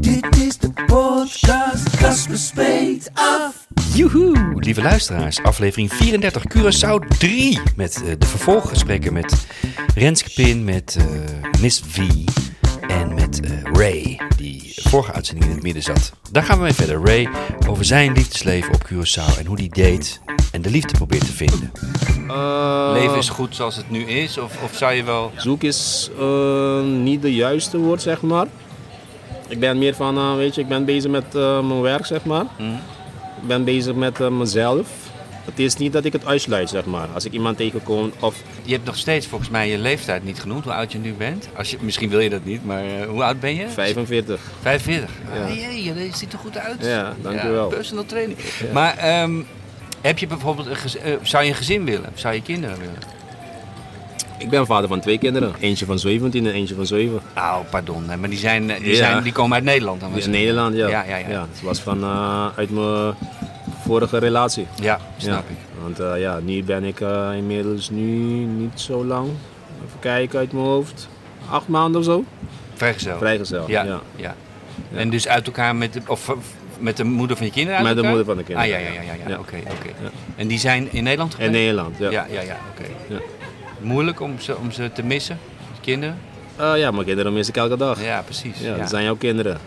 Dit is de podcast, Casper spreekt af. Joehoe, lieve luisteraars. Aflevering 34 Curaçao 3. Met eh, de vervolggesprekken met Renske Pin, met eh, Miss V en met eh, Ray, die vorige uitzending in het midden zat. Daar gaan we mee verder. Ray over zijn liefdesleven op Curaçao en hoe die date en de liefde probeert te vinden. Leven is goed zoals het nu is, of, of zou je wel... Zoek is eh, niet de juiste woord, zeg maar. Ik ben meer van, eh, weet je, ik ben bezig met eh, mijn werk, zeg maar. Ik ben bezig met eh, mezelf. Het is niet dat ik het uitsluit, zeg maar. Als ik iemand tegenkom of... Je hebt nog steeds volgens mij je leeftijd niet genoemd, hoe oud je nu bent. Als je, misschien wil je dat niet, maar hoe oud ben je? 45. 45. Ja. Ah, jee, je ziet er goed uit. Ja, dankjewel. personal training. Maar ehm, heb je bijvoorbeeld een zou je een gezin willen? Zou je kinderen willen? Ik ben vader van twee kinderen. Eentje van 17 en eentje van 7. Nou, pardon, maar die, zijn, eh, die, Ja. zijn, die komen uit Nederland dan? Die in? Nederland, ja. Ja, ja, ja. Het was van, eh, uit mijn vorige relatie. Ja, snap ja. ik. Want eh, ja, nu ben ik inmiddels nu niet zo lang. Even kijken uit mijn hoofd. Acht maanden of zo. Vrijgezel. Vrijgezel. Ja, ja. ja. En dus uit elkaar met de, of, met de moeder van je kinderen Met de moeder van de kinderen, Ah, ja, ja, ja. ja, ja. ja. Oké, oké. Ja. En die zijn in Nederland In geweest? Nederland, ja. Ja, ja, ja, oké. Ja. Moeilijk om ze, om ze te missen, de kinderen? Eh, ja, mijn kinderen mis ik elke dag. Ja, precies. Ja, ja. dat zijn jouw kinderen.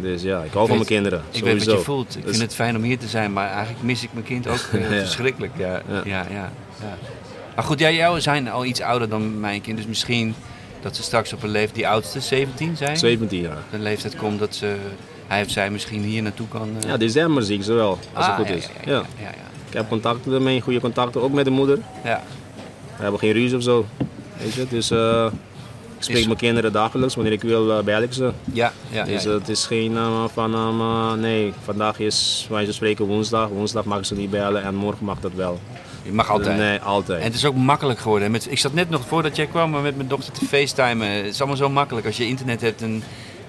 Dus ja, ik hou van weet- mijn kinderen. Ik sowieso. weet wat je voelt. Ik Dus- vind het fijn om hier te zijn, maar eigenlijk mis ik mijn kind ook eh, Ja. verschrikkelijk. Ja, ja. Ja. Maar goed, jij jou zijn al iets ouder dan mijn kind, dus misschien dat ze straks op een leeftijd, die oudste, 17 zijn, 17 jaar. een leeftijd komt dat ze, hij of zij misschien hier naartoe kan. eh. Ja, december zie ik ze wel, als Ah, het goed ja, is. Ja, Ja, ja, ja, ja, Ik heb contacten ermee, goede contacten, ook met de moeder. ja. We hebben geen ruzie of zo. Weet je, dus eh, ik spreek Is- mijn kinderen dagelijks. Wanneer ik wil, uh, bel ik ze. Ja, ja, Dus ja. het is geen eh, van, nee, vandaag is, wij spreken woensdag. Woensdag mag ik ze niet bellen en morgen mag dat wel. Je mag altijd. Nee, altijd. En het is ook makkelijk geworden. Met, ik zat net nog voordat jij kwam met mijn dochter te facetimen. Het is allemaal zo makkelijk. Als je internet hebt, dan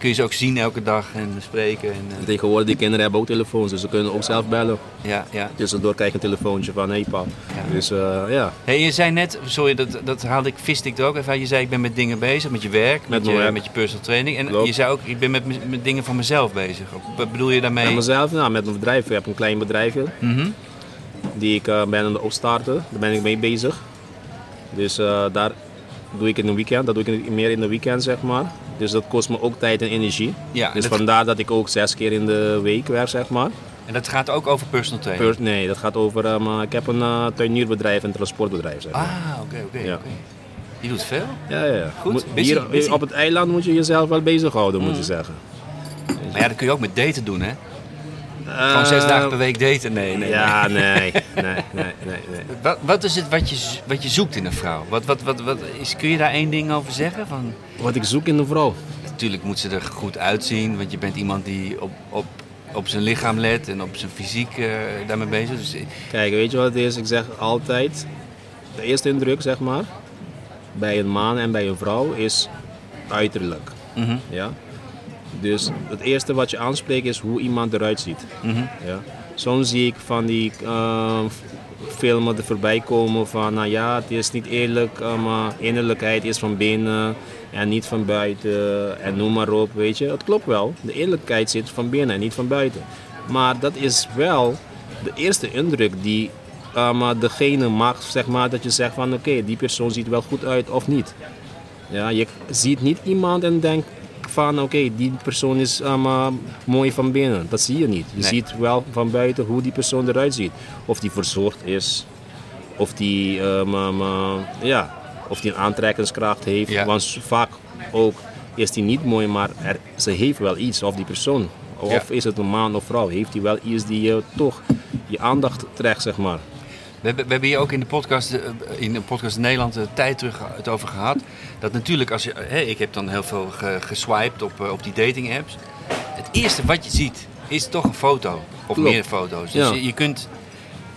kun je ze ook zien elke dag en spreken. En, eh, Tegenwoordig, die kinderen hebben ook telefoons, dus ze kunnen ook zelf bellen. ja, ja. Tussendoor krijg je een telefoontje van, hé hey, pa. Ja. Dus eh, ja, Hey, je zei net, sorry, dat, dat haalde ik, viste ik er ook even. Je zei, ik ben met dingen bezig, met je werk, met, je, werk. met je personal training. En Klopt. je zei ook, ik ben met, met dingen van mezelf bezig. Wat bedoel je daarmee? met mezelf, nou, met mijn bedrijf. Ik heb een klein bedrijfje Mhm. die ik eh, ben aan het opstarten. Daar ben ik mee bezig. Dus daar doe ik in een weekend. Dat doe ik meer in de weekend, zeg maar. Dus dat kost me ook tijd en energie. Ja, Dus dat- vandaar dat ik ook zes keer in de week werk, zeg maar. En dat gaat ook over personal training? Nee, dat gaat over... eh, ik heb een eh, tuinierbedrijf en transportbedrijf, zeg maar. Ah, oké, oké. Oké. Je doet veel? Ja, ja. Goed, Moet- busy, hier busy. op het eiland moet je jezelf wel bezighouden, moet je Mm. zeggen. Maar ja, dat kun je ook met daten doen, hè? Gewoon zes Eh, dagen per week daten? Nee, nee. Ja, nee, nee, nee, nee, nee. Wat, wat is het wat je, wat je zoekt in een vrouw? Wat, wat, wat, wat is, kun je daar één ding over zeggen? Van, Wat ik zoek in een vrouw. natuurlijk moet ze er goed uitzien, want je bent iemand die op, op, op zijn lichaam let en op zijn fysiek eh, daarmee bezig is. Dus, Kijk, weet je wat het is? Ik zeg altijd, de eerste indruk zeg maar, bij een man en bij een vrouw is uiterlijk. mhm, Ja? Dus het eerste wat je aanspreekt is hoe iemand eruit ziet. mhm. Ja? Soms zie ik van die eh, filmen er voorbij komen van, nou ja, het is niet eerlijk, eh, maar innerlijkheid is van binnen en niet van buiten en noem maar op, weet je. Het klopt wel, de eerlijkheid zit van binnen en niet van buiten. Maar dat is wel de eerste indruk die maar degene maakt, zeg maar, dat je zegt van, oké, die persoon ziet wel goed uit of niet. Ja, je ziet niet iemand en denkt van oké, die persoon is uh, mooi van binnen. Dat zie je niet. Je Nee. ziet wel van buiten hoe die persoon eruit ziet. Of die verzorgd is, of die, um, um, uh, ja, of die een aantrekkingskracht heeft. Ja. Want vaak ook is die niet mooi, maar er, ze heeft wel iets, of die persoon. Of Ja. is het een man of vrouw, heeft die wel iets die je toch je aandacht trekt, zeg maar. We hebben, we hebben hier ook in de podcast, eh, in de podcast Nederland een tijd terug het over gehad. Dat natuurlijk, als je, hè, ik heb dan heel veel ge- geswiped op, eh, op die dating apps. het eerste wat je ziet is toch een foto. Of Klopt. meer foto's. Dus Ja. je, je kunt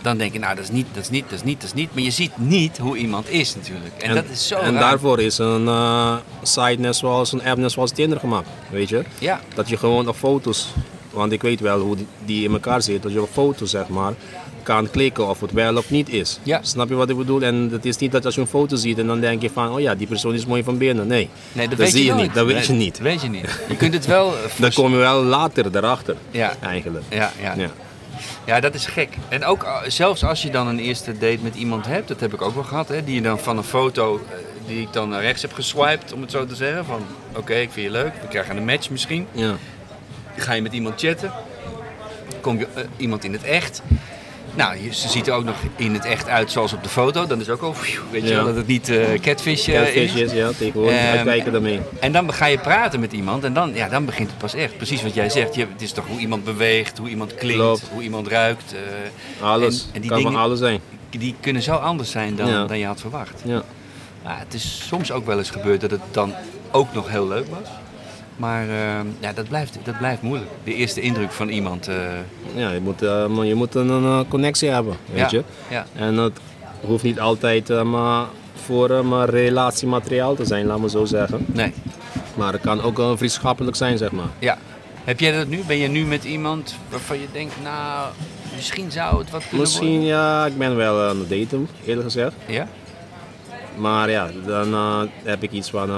dan denken, nou dat is niet, dat is niet, dat is niet, dat is niet. Maar je ziet niet hoe iemand is natuurlijk. En, dat is zo En raar. daarvoor is een eh, site net zoals een app net zoals Tinder gemaakt, weet je? Ja, Dat je gewoon op foto's, want ik weet wel hoe die- die in elkaar zit, dat je op foto's zeg maar kan klikken of het wel of niet is. Ja. Snap je wat ik bedoel? En het is niet dat als je een foto ziet en dan denk je van, oh ja, die persoon is mooi van binnen. Nee, nee, dat, dat weet zie je niet. Dat weet Nee, je niet. Weet je niet. Je kunt het wel... eh, Dan kom je wel later erachter, Ja. eigenlijk. Ja, ja. Ja. Ja, dat is gek. En ook uh, zelfs als je dan een eerste date met iemand hebt, dat heb ik ook wel gehad, hè, die je dan van een foto uh, die ik dan naar rechts heb geswiped, om het zo te zeggen, van oké, ik vind je leuk, we krijgen een match misschien. Ja. Ga je met iemand chatten, kom je uh, iemand in het echt. Nou, ze ziet er ook nog in het echt uit zoals op de foto. Dan is ook al, weet je Ja. wel, dat het niet uh, catfish uh, Catfish is. is, ja, tegenwoordig. Ehm, Uitkijken daarmee. En dan ga je praten met iemand en dan, ja, dan begint het pas echt. Precies wat jij zegt. Je, het is toch hoe iemand beweegt, hoe iemand klinkt, Klopt. hoe iemand ruikt. eh, Alles. en- en die kan dingen- van alles zijn. die kunnen zo anders zijn dan, Ja. dan je had verwacht. Ja. Nou, het is soms ook wel eens gebeurd dat het dan ook nog heel leuk was. Maar eh, ja, dat, blijft, dat blijft moeilijk. De eerste indruk van iemand. eh, Ja, je moet, eh, maar je moet een, connectie hebben, weet ja, je. Ja, En het hoeft niet altijd maar voor maar relatiemateriaal te zijn, laat me zo zeggen. nee. Maar het kan ook vriendschappelijk zijn, zeg maar. Ja. Heb jij dat nu? Ben je nu met iemand waarvan je denkt, nou, misschien zou het wat kunnen Misschien, ja, ik ben wel aan het daten, eerlijk gezegd. worden? Ja, Maar ja, dan heb ik iets van,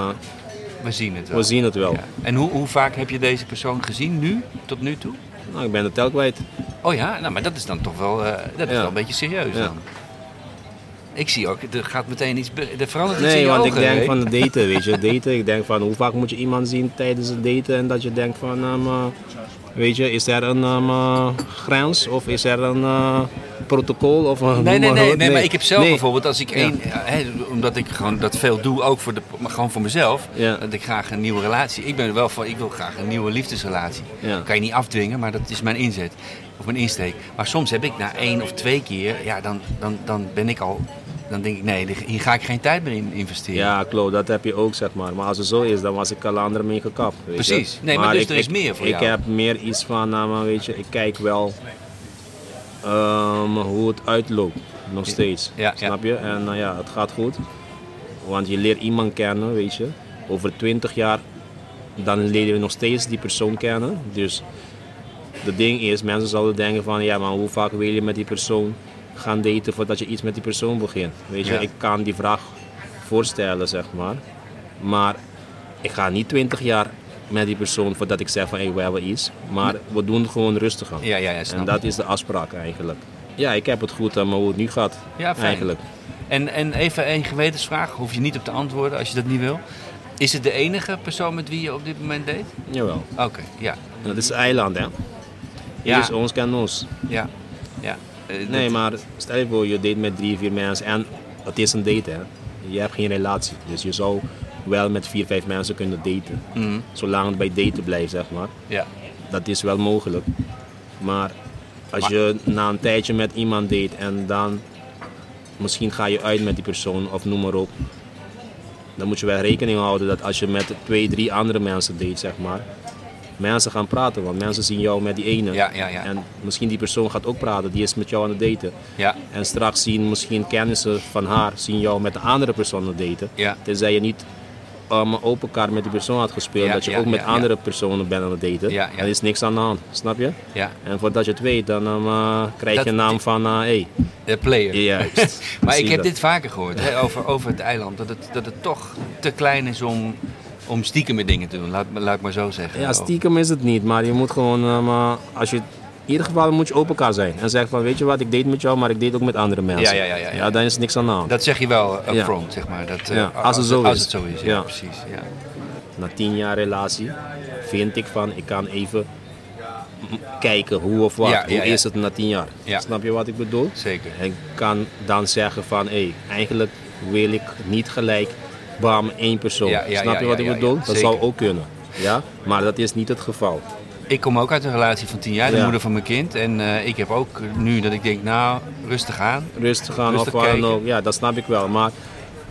we zien het wel. we zien het wel. Ja. En hoe, hoe vaak heb je deze persoon gezien nu, tot nu toe? Nou, ik ben de tel kwijt. Oh ja, nou, maar dat is dan toch wel, eh, dat is Ja. wel een beetje serieus Ja. dan. Ik zie ook, er gaat meteen iets, er verandert iets in Nee, je want ik denk van het daten, weet je. Daten, ik denk van hoe vaak moet je iemand zien tijdens het daten en dat je denkt van, eh, weet je, is er een ehm, eh, grens of is er een eh, protocol of een Nee, nee, maar nee, nee, maar ik heb zelf bijvoorbeeld, als ik één, hè, omdat ik gewoon dat veel doe, ook voor de, maar gewoon voor mezelf, dat ik graag een nieuwe relatie. Ik ben er wel van, ik wil graag een nieuwe liefdesrelatie. Ja. Kan je niet afdwingen, maar dat is mijn inzet of mijn insteek. Maar soms heb ik na één of twee keer, ja, dan, dan, dan ben ik al, dan denk ik, nee, hier ga ik geen tijd meer in investeren. Ja, klopt, dat heb je ook, zeg maar. Maar als het zo is, dan was ik al anderen mee gekapt. Weet je. Precies. Nee, maar dus ik, er is ik- meer voor ik jou. heb meer iets van, nou, maar weet je, ik kijk wel ehm, hoe het uitloopt. Nog steeds. Ja, ja. Snap je? En nou ja, het gaat goed. Want je leert iemand kennen, weet je. Over 20 jaar, dan leer je nog steeds die persoon kennen. Dus het ding is, mensen zouden denken van, ja, maar hoe vaak wil je met die persoon gaan daten voordat je iets met die persoon begint? Weet je, Ja. ik kan die vraag voorstellen, zeg maar. Maar ik ga niet 20 jaar met die persoon voordat ik zeg van, hey, we hebben iets. Maar we doen het gewoon rustig aan. Ja, ja, ja, snap en dat is de afspraak eigenlijk. Ja, ik heb het goed, eh, maar hoe het nu gaat, Ja, fijn. eigenlijk. En, en even een gewetensvraag, hoef je niet op te antwoorden als je dat niet wil. Is het de enige persoon met wie je op dit moment date? Jawel. Oké, ja. Dat is eiland, hè. Ja. Dus ons ons. Ja, ja. Eh, Nee, maar stel je voor, je date met drie, vier mensen en het is een date, hè. Je hebt geen relatie, dus je zou wel met vier, vijf mensen kunnen daten. Mhm, Zolang het bij daten blijft, zeg maar. ja. Dat is wel mogelijk. Maar als Maar- je na een tijdje met iemand date en dan misschien ga je uit met die persoon of noem maar op. Dan moet je wel rekening houden dat als je met twee, drie andere mensen date, zeg maar. Mensen gaan praten, want mensen zien jou met die ene. Ja, ja, ja. En misschien die persoon gaat ook praten, die is met jou aan het daten. Ja, En straks zien misschien kennissen van haar zien jou met de andere persoon aan het daten. ja. Tenzij je niet um, open kaart met die persoon had gespeeld, Ja, dat je ja, ook met ja, andere personen bent aan het daten. Ja. Dan is niks aan de hand, snap je? ja. En voordat je het weet, dan um, uh, krijg Dat- je een naam van, uh, hey, De player. juist. Maar ik heb dat. dit vaker gehoord hè, over, over het eiland. Dat het, dat het toch te klein is om, om stiekem met dingen te doen. Laat, laat ik maar zo zeggen. Ja, stiekem is het niet, maar je moet gewoon, uh, als je, in ieder geval moet je open elkaar zijn. En zeggen van, weet je wat, ik date met jou, maar ik date ook met andere mensen. Ja, ja, ja, ja, ja. dan is niks aan de hand. Dat zeg je wel Ja. upfront, zeg maar. Dat, eh, Ja, als het zo als is. het zo is, ja, precies. Ja. Na tien jaar relatie vind ik van, ik kan even kijken hoe of wat. Ja, ja, hoe is het na tien jaar? Ja. Snap je wat ik bedoel? Zeker. En kan dan zeggen van, hé, eigenlijk wil ik niet gelijk, bam, één persoon. Ja, ja, Snap je wat ik bedoel? dat zeker. zou ook kunnen. Ja? Maar dat is niet het geval. Ik kom ook uit een relatie van tien jaar, de moeder van mijn kind. En eh, ik heb ook nu dat ik denk, nou, rustig aan. Rustig gaan Rustig of dan ook. Ja, dat snap ik wel. Maar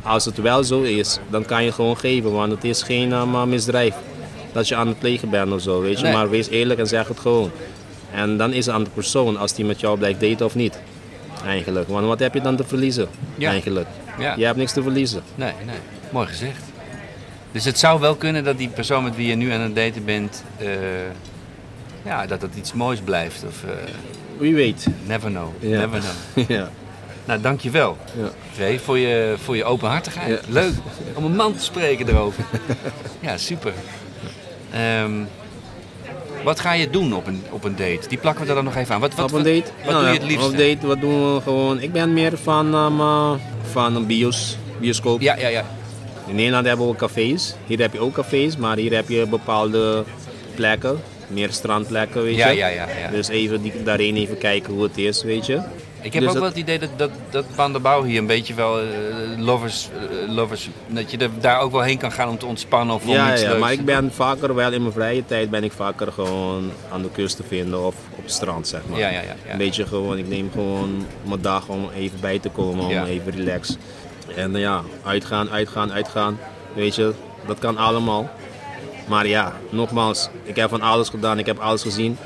als het wel zo is, dan kan je gewoon geven, want het is geen uh, maar misdrijf. dat je aan het plegen bent of zo, weet je. Nee. Maar wees eerlijk en zeg het gewoon. En dan is het aan de persoon als die met jou blijft daten of niet. Eigenlijk. Want wat heb je dan te verliezen? Ja. Eigenlijk. Ja. Je hebt niks te verliezen. Nee, nee. Mooi gezegd. Dus het zou wel kunnen dat die persoon met wie je nu aan het daten bent, eh, ja, dat het iets moois blijft. Of eh, Wie weet. never know. Ja. Never know. ja. Nou, dankjewel. Ja. Ray, voor je, voor je openhartigheid. Ja. Leuk om een man te spreken erover. ja, super. Ehm, wat ga je doen op een, op een date? Die plakken we er dan nog even aan. Wat, wat, op een date? Wat, Nou doe je het liefst? Op date, wat doen we gewoon? Ik ben meer van, eh, van een bios, bioscoop. Ja, ja, ja. In Nederland hebben we cafés. Hier heb je ook cafés, maar hier heb je bepaalde plekken. Meer strandplekken, weet Ja, je. ja, ja, ja. Dus even die, daarheen even kijken hoe het is, weet je. Ik heb Dus ook dat- wel het idee dat, dat, dat Van der Bouw hier een beetje wel eh, lovers, eh, lovers... Dat je er, daar ook wel heen kan gaan om te ontspannen of om Ja, iets ja, leuks maar ik ben vaker wel in mijn vrije tijd ben ik vaker gewoon aan de kust te vinden of op het strand, zeg maar. Ja, ja, ja, ja. Een beetje gewoon, ik neem gewoon mijn dag om even bij te komen, om Ja. even relax. En eh, ja, uitgaan, uitgaan, uitgaan, weet je, dat kan allemaal. Maar ja, nogmaals, ik heb van alles gedaan, ik heb alles gezien.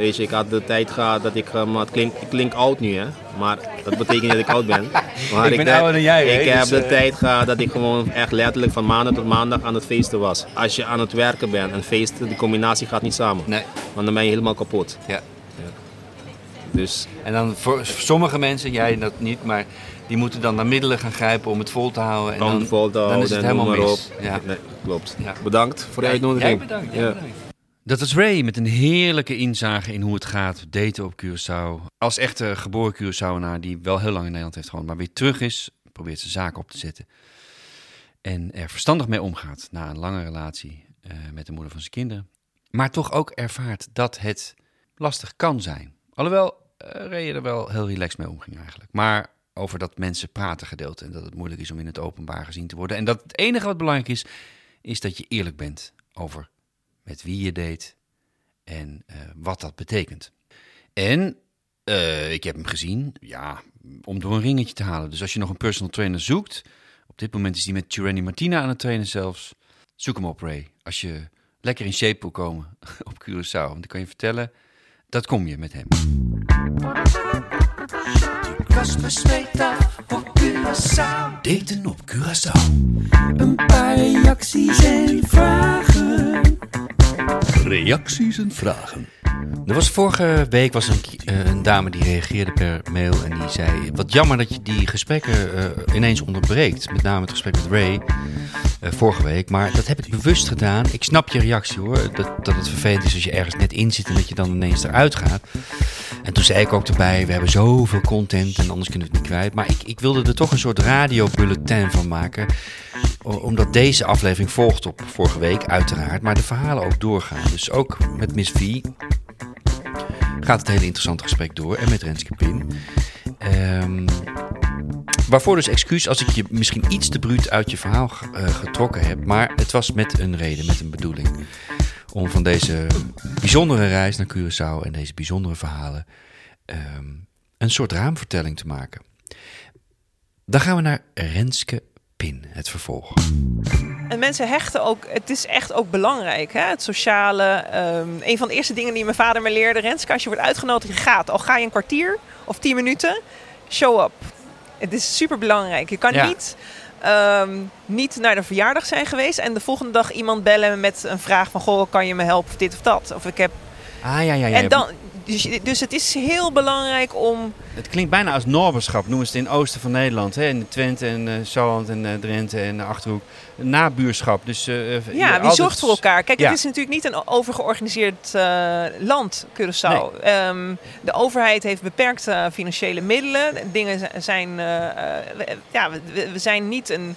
Weet je, ik had de tijd gehad dat ik, eh, maar het klinkt, ik klink oud nu hè, maar dat betekent niet dat ik oud ben. Maar Ik ben heb- ouder dan jij, Ik heb dus, de eh. tijd gehad dat ik gewoon echt letterlijk van maandag tot maandag aan het feesten was. Als je aan het werken bent en feesten, die combinatie gaat niet samen. Nee, Want dan ben je helemaal kapot. ja. Dus En dan voor sommige mensen, jij dat niet, maar die moeten dan naar middelen gaan grijpen om het vol te houden. En dan, dan, vol te dan houden is het helemaal mis. op. Ja. Nee, klopt. Ja. Bedankt voor de uitnodiging. Jij bedankt. jij Ja. bedankt. Dat was Ray met een heerlijke inzage in hoe het gaat daten op Curaçao. Als echte geboren Curaçaoenaar die wel heel lang in Nederland heeft gewoond, maar weer terug is, probeert zijn zaak op te zetten. En er verstandig mee omgaat na een lange relatie eh, met de moeder van zijn kinderen. Maar toch ook ervaart dat het lastig kan zijn. Alhoewel eh Ray er wel heel relaxed mee omging eigenlijk. Maar over dat mensen praten gedeelte en dat het moeilijk is om in het openbaar gezien te worden. En dat het enige wat belangrijk is, is dat je eerlijk bent over met wie je date en eh, wat dat betekent. En eh, ik heb hem gezien, ja, om door een ringetje te halen. Dus als je nog een personal trainer zoekt, op dit moment is die met Tyranny Martina aan het trainen zelfs. Zoek hem op, Ray. Als je lekker in shape wil komen op Curaçao. Want dan kan je vertellen, dat kom je met hem. Op Curaçao. Daten op Curaçao. Een paar reacties en vragen. Reacties en vragen. Er was vorige week was een, eh, een dame die reageerde per mail en die zei... Wat jammer dat je die gesprekken eh, ineens onderbreekt. Met name het gesprek met Ray eh, vorige week. Maar dat heb ik bewust gedaan. Ik snap je reactie hoor. Dat, dat het vervelend is als je ergens net in zit en dat je dan ineens eruit gaat. En toen zei ik ook erbij, we hebben zoveel content en anders kunnen we het niet kwijt. Maar ik, ik wilde er toch een soort radiobulletin van maken. Omdat deze aflevering volgt op vorige week uiteraard. Maar de verhalen ook doorgaan. Dus ook met Miss V gaat het hele interessante gesprek door. En met Renske Pin. Ehm, waarvoor dus excuus als ik je misschien iets te bruut uit je verhaal eh, getrokken heb. Maar het was met een reden, met een bedoeling. Om van deze bijzondere reis naar Curaçao en deze bijzondere verhalen ehm, een soort raamvertelling te maken. Dan gaan we naar Renske Pin, het vervolg. En mensen hechten ook, het is echt ook belangrijk, hè? het sociale. ehm, een van de eerste dingen die mijn vader me leerde, Renske, als je wordt uitgenodigd, je gaat. Al ga je een kwartier of tien minuten, show up. Het is super belangrijk. Je kan Ja. niet, ehm, niet naar de verjaardag zijn geweest en de volgende dag iemand bellen met een vraag van, goh, kan je me helpen of dit of dat? Of ik heb... Ah ja, ja, ja. En dan, dus, dus het is heel belangrijk om Het klinkt bijna als noberschap. Noemen ze het in het oosten van Nederland. Hè? In Twente en eh Zoland en eh, Drenthe en de Achterhoek. Nabuurschap. Dus, eh, Ja, wie altijd- zorgt voor elkaar? Kijk, Ja. het is natuurlijk niet een overgeorganiseerd land, Curaçao. Ehm, de overheid heeft beperkte financiële middelen. Dingen zijn, ja, we, we zijn niet een,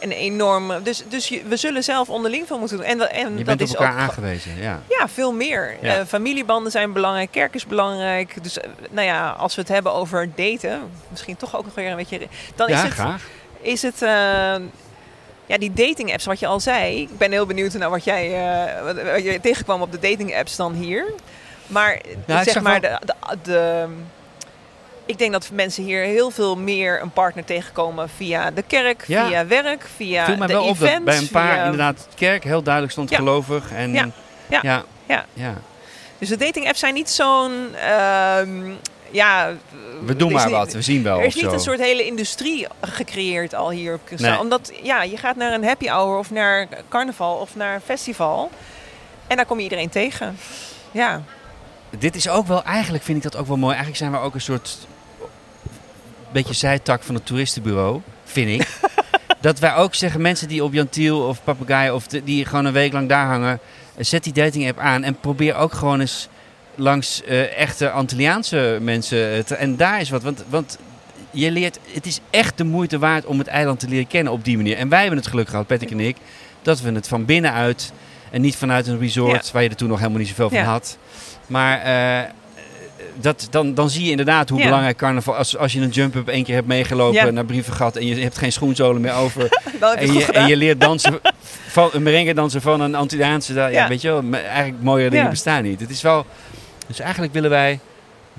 een enorm... Dus, dus je- we zullen zelf onderling veel moeten doen. En, en Je dat is elkaar ook, aangewezen. Ja. Ja, veel meer. Ja. Eh, familiebanden zijn belangrijk, kerk is belangrijk. Dus eh, nou ja, als we het hebben over daten, misschien toch ook nog weer een beetje... Dan ja, is het, graag. is het, eh, ja, die dating apps, wat je al zei. Ik ben heel benieuwd naar wat jij, wat, wat je tegenkwam op de dating apps dan hier. Maar ik zeg maar, wel- de, de, de, ik denk dat mensen hier heel veel meer een partner tegenkomen via de kerk, Ja. via werk, via viel mij de wel op events. dat bij een paar via- inderdaad kerk heel duidelijk stond Ja. gelovig. En, Ja. Ja. ja. Dus de dating apps zijn niet zo'n... ehm, ja, We doen maar wat, we zien wel. Er is niet zo. een soort hele industrie gecreëerd al hier op Curaçao. Nee. Omdat ja, je gaat naar een happy hour of naar carnaval of naar een festival. En daar kom je iedereen tegen. Ja, Dit is ook wel, eigenlijk vind ik dat ook wel mooi. Eigenlijk zijn we ook een soort beetje zijtak van het toeristenbureau, vind ik. dat wij ook zeggen, mensen die op Jantiel of Papagaai of de- die gewoon een week lang daar hangen, eh, zet die dating app aan en probeer ook gewoon eens langs eh, echte Antilliaanse mensen. eh, te- en daar is wat, want, want je leert, het is echt de moeite waard om het eiland te leren kennen op die manier. En wij hebben het geluk gehad, Patrick en ik, dat we het van binnenuit en niet vanuit een resort Ja. waar je er toen nog helemaal niet zoveel van Ja. had. Maar dat, dan, dan zie je inderdaad hoe Ja. belangrijk carnaval... Als, als je een jump-up één keer hebt meegelopen Ja. naar Brievengat... en je hebt geen schoenzolen meer over... en, je, en je leert dansen van, een merengue dansen van een Antilliaanse... Ja, Ja. weet je wel, eigenlijk mooiere dingen bestaan niet. Het is wel... Dus eigenlijk willen wij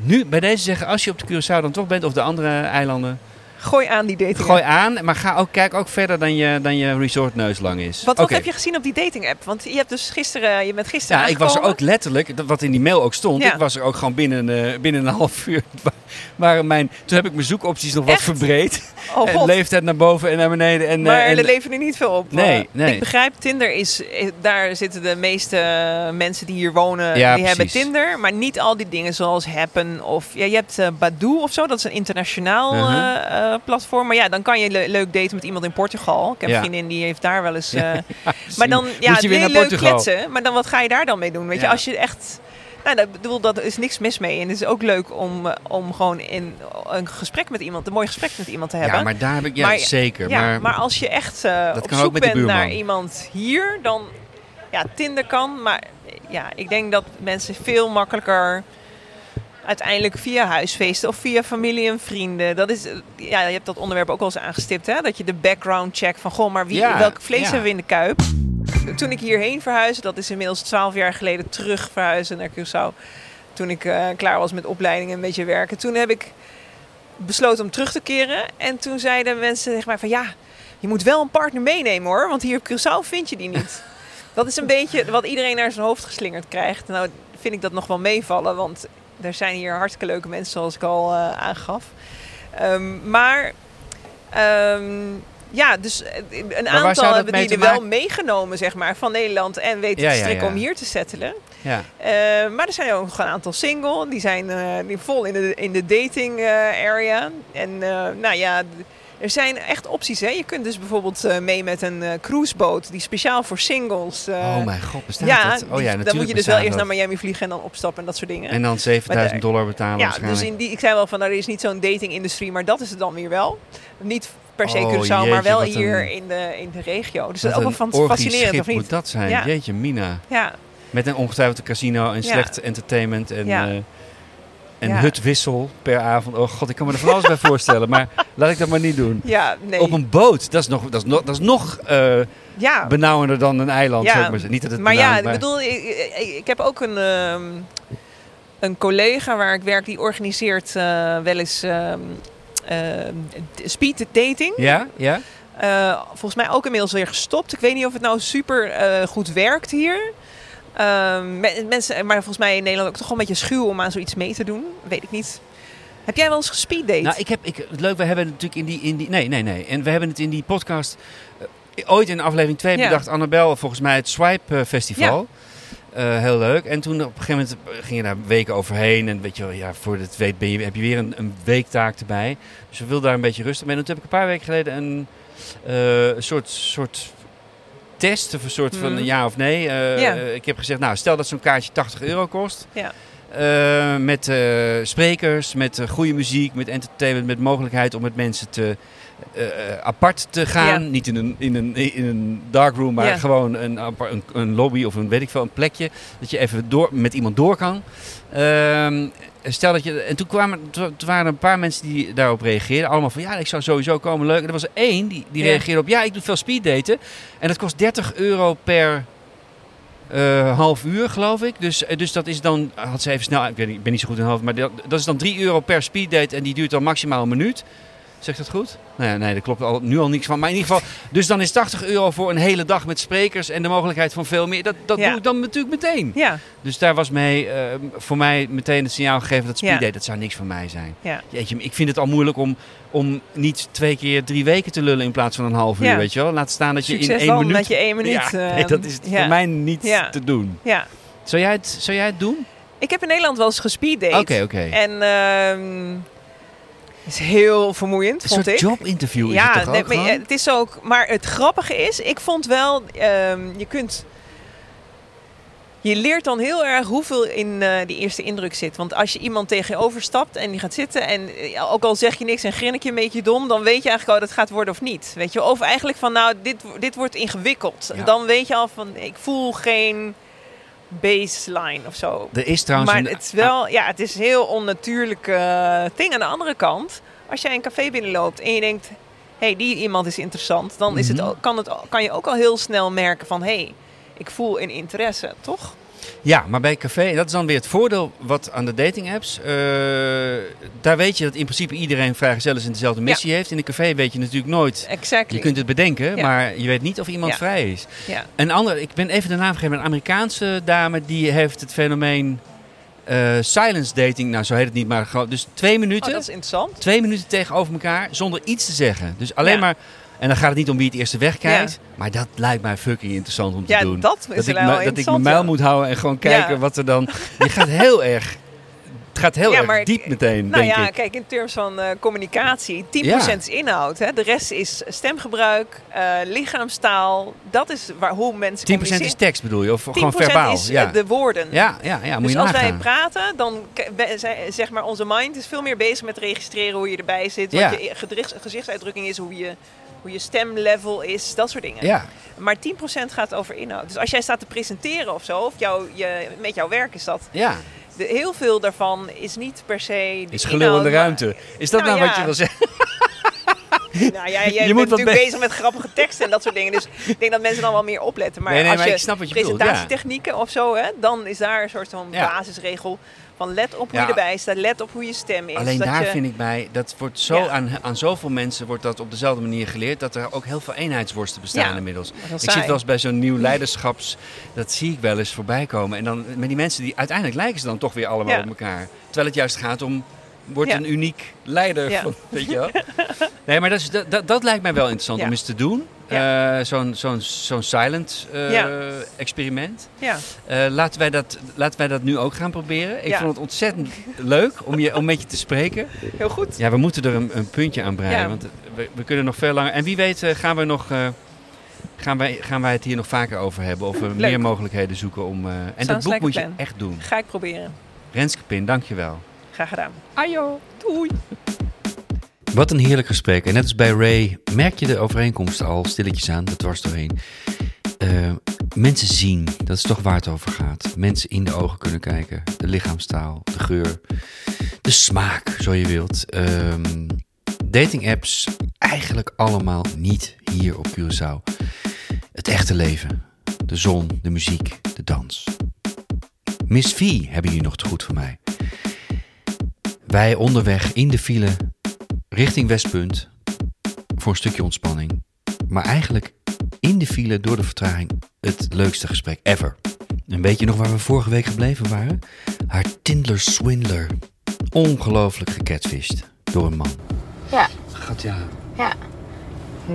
nu bij deze zeggen... als je op de Curaçao dan toch bent of de andere eilanden... Gooi aan die dating gooi aan, maar ga ook, kijk ook verder dan je, dan je resortneus lang is. Wat, wat heb je gezien op die dating app? Want je hebt dus gisteren, je bent gisteren Ja, ik was er ook letterlijk, wat in die mail ook stond, Ja. ik was er ook gewoon binnen, eh, binnen een half uur. Waren mijn, toen heb ik mijn zoekopties nog wat verbreed. Oh en leeftijd naar boven en naar beneden. En, eh, Maar en, er leven er niet veel op. Nee, Eh, nee. Ik begrijp, Tinder is, daar zitten de meeste mensen die hier wonen, Ja, die hebben. Tinder. Maar niet al die dingen zoals Happen of, ja, je hebt eh, Badoo of zo, dat is een internationaal Mhm. Eh, platform. Maar ja, dan kan je le- leuk daten met iemand in Portugal. Ik heb Ja. een vriendin die heeft daar wel eens... eh, Ja, maar dan, ja, weer heel naar leuk Portugal. kletsen. Maar dan, wat ga je daar dan mee doen? Weet je, als je echt... Nou, dat, bedoel, dat is niks mis mee. En het is ook leuk om, eh, om gewoon in een gesprek met iemand, een mooi gesprek met iemand te hebben. Ja, maar daar heb ik, ja, Maar- zeker. Ja, maar, maar, als je echt Dat op zoek bent naar iemand hier, dan ja, Tinder kan. Maar ja, ik denk dat mensen veel makkelijker uiteindelijk via huisfeesten of via familie en vrienden. Dat is, ja, je hebt dat onderwerp ook wel eens aangestipt, hè? Dat je de background check van, goh, maar wie, Ja, welk vlees ja. hebben we in de kuip? Toen ik hierheen verhuisde, dat is inmiddels twaalf jaar geleden terug verhuizen naar Curaçao. Toen ik eh, klaar was met opleiding en een beetje werken. Toen heb ik besloten om terug te keren. En toen zeiden mensen tegen mij van ja, je moet wel een partner meenemen hoor. Want hier op Curaçao vind je die niet. dat is een beetje wat iedereen naar zijn hoofd geslingerd krijgt. Nou vind ik dat nog wel meevallen. Want er zijn hier hartstikke leuke mensen zoals ik al eh, aangaf. Ehm, maar ehm, ja, dus eh, een aantal hebben die er wel meegenomen zeg maar, van Nederland. En weten Ja, te ja, strikken ja. om hier te settelen. ja. Eh, maar er zijn ook nog een aantal single. Die zijn eh, die vol in de, in de dating area. En nou ja, er zijn echt opties. Hè? Je kunt dus bijvoorbeeld eh, mee met een eh, cruiseboot die speciaal voor singles. eh, oh mijn god, bestaat ja, dat? Oh die- ja, dan moet je dus wel eerst naar dat. Miami vliegen en dan opstappen en dat soort dingen. En dan 7000 Maar dollar betalen ja, dus in die, ik zei wel van, nou, er is niet zo'n datingindustrie, maar dat is het dan weer wel. Niet per se Oh, Curaçao, maar wel hier een- in de, in de regio. Dus dat is ook wel fascinerend, of niet? moet dat zijn. Ja. Jeetje, Mina. Ja, Met een ongetwijfeld casino en Ja. slecht entertainment en, Ja. En Ja. hutwissel per avond. Oh god, ik kan me er van alles bij voorstellen. Maar laat ik dat maar niet doen. ja, nee. Op een boot, dat is nog, dat is nog, dat is nog eh, ja. benauwender dan een eiland. Ja, zou ik maar zeggen. Niet dat het maar ja, ik bedoel, ik, ik, heb ook een, ehm, een collega waar ik werk die organiseert eh, wel eens ehm, ehm, speed dating. Ja, ja? Eh, volgens mij ook inmiddels weer gestopt. Ik weet niet of het nou super eh, goed werkt hier. Ehm, me- mensen, maar volgens mij in Nederland ook toch wel een beetje schuw om aan zoiets mee te doen. Weet ik niet. Heb jij wel eens gespeeddate? Nou, ik heb, ik, het leuk, we hebben het natuurlijk in die, in die... Nee, nee, nee. En we hebben het in die podcast... eh, ooit in aflevering 2 Ja. bedacht Annabel volgens mij het Swipe eh, Festival. Eh, heel leuk. En toen op een gegeven moment ging je daar weken overheen. En weet je wel, ja, voor het weet ben je, heb je weer een, een weektaak erbij. Dus we wilden daar een beetje rustig mee. En toen heb ik een paar weken geleden een, een soort, soort test. Of een soort van Mhm. een ja of nee. Eh, Ja. Ik heb gezegd, nou stel dat zo'n kaartje 80 euro kost. Ja. Eh, met eh, sprekers, met eh, goede muziek, met entertainment, met mogelijkheid om met mensen te, eh, eh, apart te gaan. Ja. Niet in een, in een, in een darkroom, maar Ja. gewoon een, een, een lobby of een weet ik veel, een plekje. Dat je even door, met iemand door kan. Ehm, stel dat je. En toen, kwamen, toen toen waren er een paar mensen die daarop reageerden. Allemaal van ja, ik zou sowieso komen. Leuk. En er was er één die, die Ja. reageerde op ja, ik doe veel speeddaten. En dat kost 30 euro per Eh, half uur, geloof ik. Dus, eh, dus dat is dan, had ze even snel, ik, weet niet, ik ben niet zo goed in half, maar dat, dat is dan 3 euro per speeddate en die duurt dan maximaal een minuut. Zegt dat goed? Nee, nee, daar klopt al, nu al niks van. Maar in ieder geval, dus dan is 80 euro voor een hele dag met sprekers en de mogelijkheid van veel meer. Dat, dat Ja. doe ik dan natuurlijk meteen. Ja, Dus daar was mee, eh, voor mij meteen het signaal gegeven dat Ja. speeddate, dat zou niks van mij zijn. ja. Jeetje, ik vind het al moeilijk om, om niet twee keer drie weken te lullen in plaats van een half uur, weet je wel. Laat staan dat je Succes in één dan minuut... dat je één minuut... Ja, eh, nee, dat is voor mij niet te doen. Ja. Zou jij het, zou jij het doen? Ik heb in Nederland wel eens gespeeddate. Oké, oké. En ehm is heel vermoeiend, Een vond soort ik. jobinterview is ja, het toch nee, ook maar het is ook. Maar het grappige is, ik vond wel, ehm, je kunt. Je leert dan heel erg hoeveel in eh, die eerste indruk zit. Want als je iemand tegenover stapt en die gaat zitten en eh, ook al zeg je niks en grin ik je een beetje dom, dan weet je eigenlijk oh dat gaat worden of niet. Weet je, of eigenlijk van nou dit, dit wordt ingewikkeld. Ja. Dan weet je al van ik voel geen baseline of zo. Er is trouwens Maar een- het is wel, ja, het is een heel onnatuurlijk eh, ding. Aan de andere kant, als jij een café binnenloopt en je denkt, hé, hey, die iemand is interessant, dan is het, Mhm. kan, het, kan je ook al heel snel merken van, hé, hey, ik voel een interesse, toch? Ja, maar bij café, dat is dan weer het voordeel wat aan de dating apps. eh, daar weet je dat in principe iedereen vrijgezel is en dezelfde missie heeft. In een café weet je natuurlijk nooit. Exactly. Je kunt het bedenken, Ja. maar je weet niet of iemand Ja. vrij is. ja. Een ander, ik ben even de naam maar een Amerikaanse dame die heeft het fenomeen eh, silence dating. Nou, zo heet het niet, maar gewoon. Dus twee Oh, minuten, dat is interessant. twee minuten tegenover elkaar zonder iets te zeggen. Dus alleen maar. En dan gaat het niet om wie het eerste wegkijkt. Maar dat lijkt mij fucking interessant om te Ja, doen. dat is dat ik, wel me- dat ik mijn muil ja. moet houden en gewoon kijken Ja. wat er dan. Je gaat heel erg. Het gaat heel erg diep meteen, Nou denk ja, ik. kijk, in terms van eh, communicatie, 10% is inhoud. Hè? De rest is stemgebruik, eh, lichaamstaal. Dat is waar, hoe mensen 10% is tekst bedoel je? Of 10% gewoon verbaal? is eh, ja. de woorden. ja, ja, ja, moet dus je als wij praten, dan zeg maar onze mind is veel meer bezig met registreren hoe je erbij zit, Ja. wat je gedrichts- gezichtsuitdrukking is, hoe je, hoe je stemlevel is, dat soort dingen. Ja, Maar 10% gaat over inhoud. Dus als jij staat te presenteren of zo, of jou, je, met jouw werk is dat, ja. de, heel veel daarvan is niet per se. de Is gelul in de maar- ruimte. Is dat nou, Nou wat je wil zeggen? Nou ja, jij Je bent moet natuurlijk be- bezig met grappige teksten en dat soort dingen. Dus ik denk dat mensen dan wel meer opletten. Maar Nee, nee, als maar je je bedoelt, ja. presentatietechnieken of zo, hè, dan is daar een soort van Ja. basisregel van let op hoe Ja. je erbij staat, let op hoe je stem is. Alleen dat daar je, vind ik bij, dat wordt zo Ja. aan, aan zoveel mensen wordt dat op dezelfde manier geleerd, dat er ook heel veel eenheidsworsten bestaan Ja, inmiddels. Ik saai. zit wel eens bij zo'n nieuw leiderschaps, dat zie ik wel eens voorbij komen. En dan met die mensen die uiteindelijk lijken ze dan toch weer allemaal op elkaar. Terwijl het juist gaat om, wordt Ja. een uniek leider Ja. van, weet je wel. Nee, maar dat, is, dat, dat, lijkt mij wel interessant Ja. om eens te doen. Eh, zo'n zo'n zo'n silent eh, experiment. Ja, Eh, laten, wij dat, laten wij dat nu ook gaan proberen. Ik vond het ontzettend leuk om, je, om met je te spreken. heel goed. Ja, we moeten er een, een puntje aan breien. Want we, we kunnen nog veel langer. En wie weet gaan we nog. gaan, wij, gaan wij het hier nog vaker over hebben? Of we Leuk. meer mogelijkheden zoeken om. en dat boek like moet je plan. echt doen. Ga ik proberen. Renske Pin, dankjewel. Graag gedaan. Ajo. Doei. Wat een heerlijk gesprek. En net als bij Ray merk je de overeenkomsten al stilletjes aan, de dwars doorheen. Eh, mensen zien, dat is toch waar het over gaat. Mensen in de ogen kunnen kijken. De lichaamstaal, de geur, de smaak, zo je wilt. Ehm, dating apps, eigenlijk allemaal niet hier op Curaçao. Het echte leven. De zon, de muziek, de dans. Miss V hebben jullie nog te goed voor mij. Wij onderweg in de file richting Westpunt voor een stukje ontspanning. Maar eigenlijk in de file door de vertraging het leukste gesprek ever. En weet je nog waar we vorige week gebleven waren? Haar Tindler Swindler. Ongelooflijk gecatfished door een man. Ja, Gat ja. ja.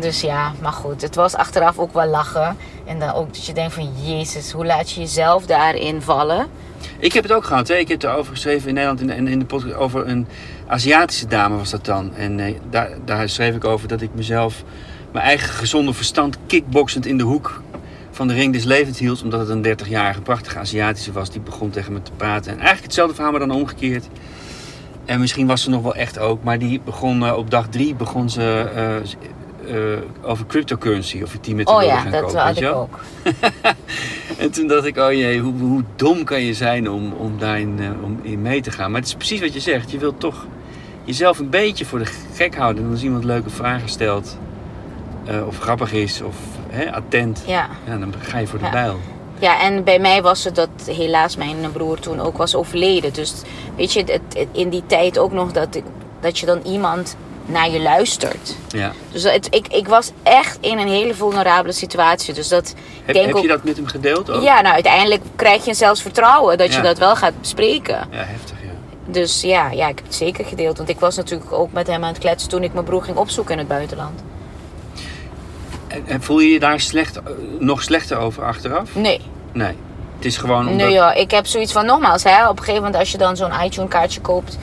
Dus ja, maar goed. Het was achteraf ook wel lachen. En dan ook dat je denkt van... Jezus, hoe laat je jezelf daarin vallen? Ik heb het ook gehad. Hè? Ik heb erover geschreven in Nederland in de, in de podcast over een Aziatische dame was dat dan. En eh, daar, daar schreef ik over dat ik mezelf mijn eigen gezonde verstand kickboxend in de hoek van de ring des levens hield. Omdat het een 30-jarige prachtige Aziatische was. Die begon tegen me te praten. En eigenlijk hetzelfde verhaal, maar dan omgekeerd. En misschien was ze nog wel echt ook. Maar die begon eh, op dag drie begon ze eh, eh, over cryptocurrency. Of ik die met de Oh ja, gaan dat kopen. je ik wel? ook. En toen dacht ik, oh jee, hoe, hoe dom kan je zijn om, om daarin eh, om in mee te gaan. Maar het is precies wat je zegt. Je wilt toch jezelf een beetje voor de gek houden. En als iemand leuke vragen stelt, eh, of grappig is, of hè, attent, Ja. ja, dan ga je voor de Ja. bijl. Ja, en bij mij was het dat helaas mijn broer toen ook was overleden. Dus weet je, het, het- in die tijd ook nog dat, dat je dan iemand naar je luistert. Ja. Dus het, ik, ik was echt in een hele vulnerabele situatie. Dus dat Heb, denk heb ook, je dat met hem gedeeld ook? Ja, nou uiteindelijk krijg je zelfs vertrouwen dat je dat wel gaat bespreken. Ja, heftig, ja. Dus ja, ja, ik heb het zeker gedeeld. Want ik was natuurlijk ook met hem aan het kletsen toen ik mijn broer ging opzoeken in het buitenland. En, en voel je je daar slecht, eh, nog slechter over achteraf? Nee, Nee. Het is gewoon omdat... nee ja, ik heb zoiets van nogmaals, hè, op een gegeven moment als je dan zo'n iTunes kaartje koopt,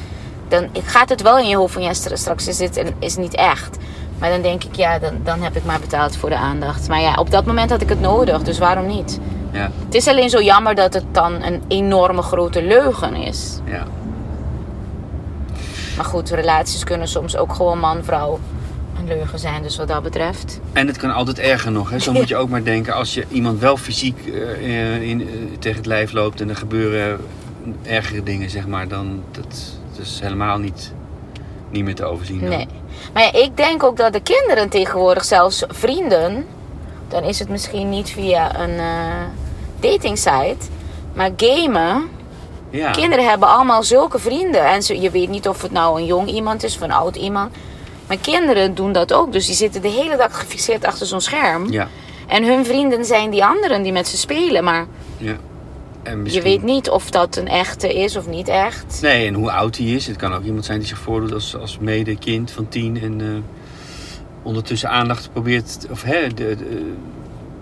dan gaat het wel in je hoofd van ja, stra- straks is dit een- is niet echt. Maar dan denk ik, ja, dan, dan heb ik maar betaald voor de aandacht. Maar ja, op dat moment had ik het nodig, dus waarom niet? Ja, Het is alleen zo jammer dat het dan een enorme grote leugen is. ja. Maar goed, relaties kunnen soms ook gewoon man-vrouw een leugen zijn. Dus wat dat betreft. En het kan altijd erger nog. Hè? Zo moet je ook maar denken. Als je iemand wel fysiek eh, in, eh, tegen het lijf loopt en er gebeuren ergere dingen, zeg maar, dan dat is helemaal niet, niet meer te overzien. dan. Nee. Maar ja, ik denk ook dat de kinderen tegenwoordig, zelfs vrienden, dan is het misschien niet via een eh dating site, maar gamen. Ja. Kinderen hebben allemaal zulke vrienden. En ze, je weet niet of het nou een jong iemand is of een oud iemand. Maar kinderen doen dat ook. Dus die zitten de hele dag gefixeerd achter zo'n scherm. Ja. En hun vrienden zijn die anderen die met ze spelen. Maar ja. En je weet niet of dat een echte is of niet echt. Nee, en hoe oud hij is. Het kan ook iemand zijn die zich voordoet als, als medekind van tien en eh, ondertussen aandacht probeert, of hè, de, de,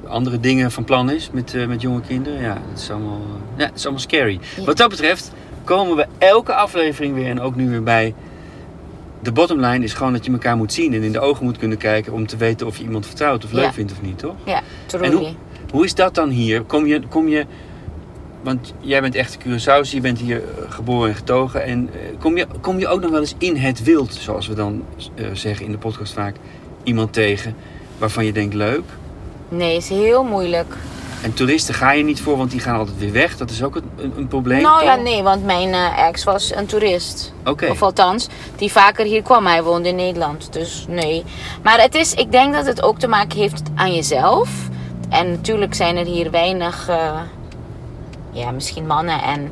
andere dingen van plan is met, eh, met jonge kinderen. Ja, dat is allemaal, eh, ja, dat is allemaal scary. Ja. Wat dat betreft komen we elke aflevering weer en ook nu weer bij. De bottomline is gewoon dat je elkaar moet zien en in de ogen moet kunnen kijken om te weten of je iemand vertrouwt of leuk vindt of niet, toch? Ja, En hoe, hoe is dat dan hier? Kom je, kom je, want jij bent echt Curaçao's, je bent hier eh, geboren en getogen. En eh, kom je, kom je ook nog wel eens in het wild, zoals we dan eh, zeggen in de podcast vaak, iemand tegen waarvan je denkt leuk? Nee, is heel moeilijk. En toeristen ga je niet voor, want die gaan altijd weer weg. Dat is ook een, een, een probleem. nou ja, nee, want mijn ex was een toerist. Oké. Of althans, die vaker hier kwam. Hij woonde in Nederland, dus nee. Maar het is, ik denk dat het ook te maken heeft aan jezelf. En natuurlijk zijn er hier weinig, ja, misschien mannen. En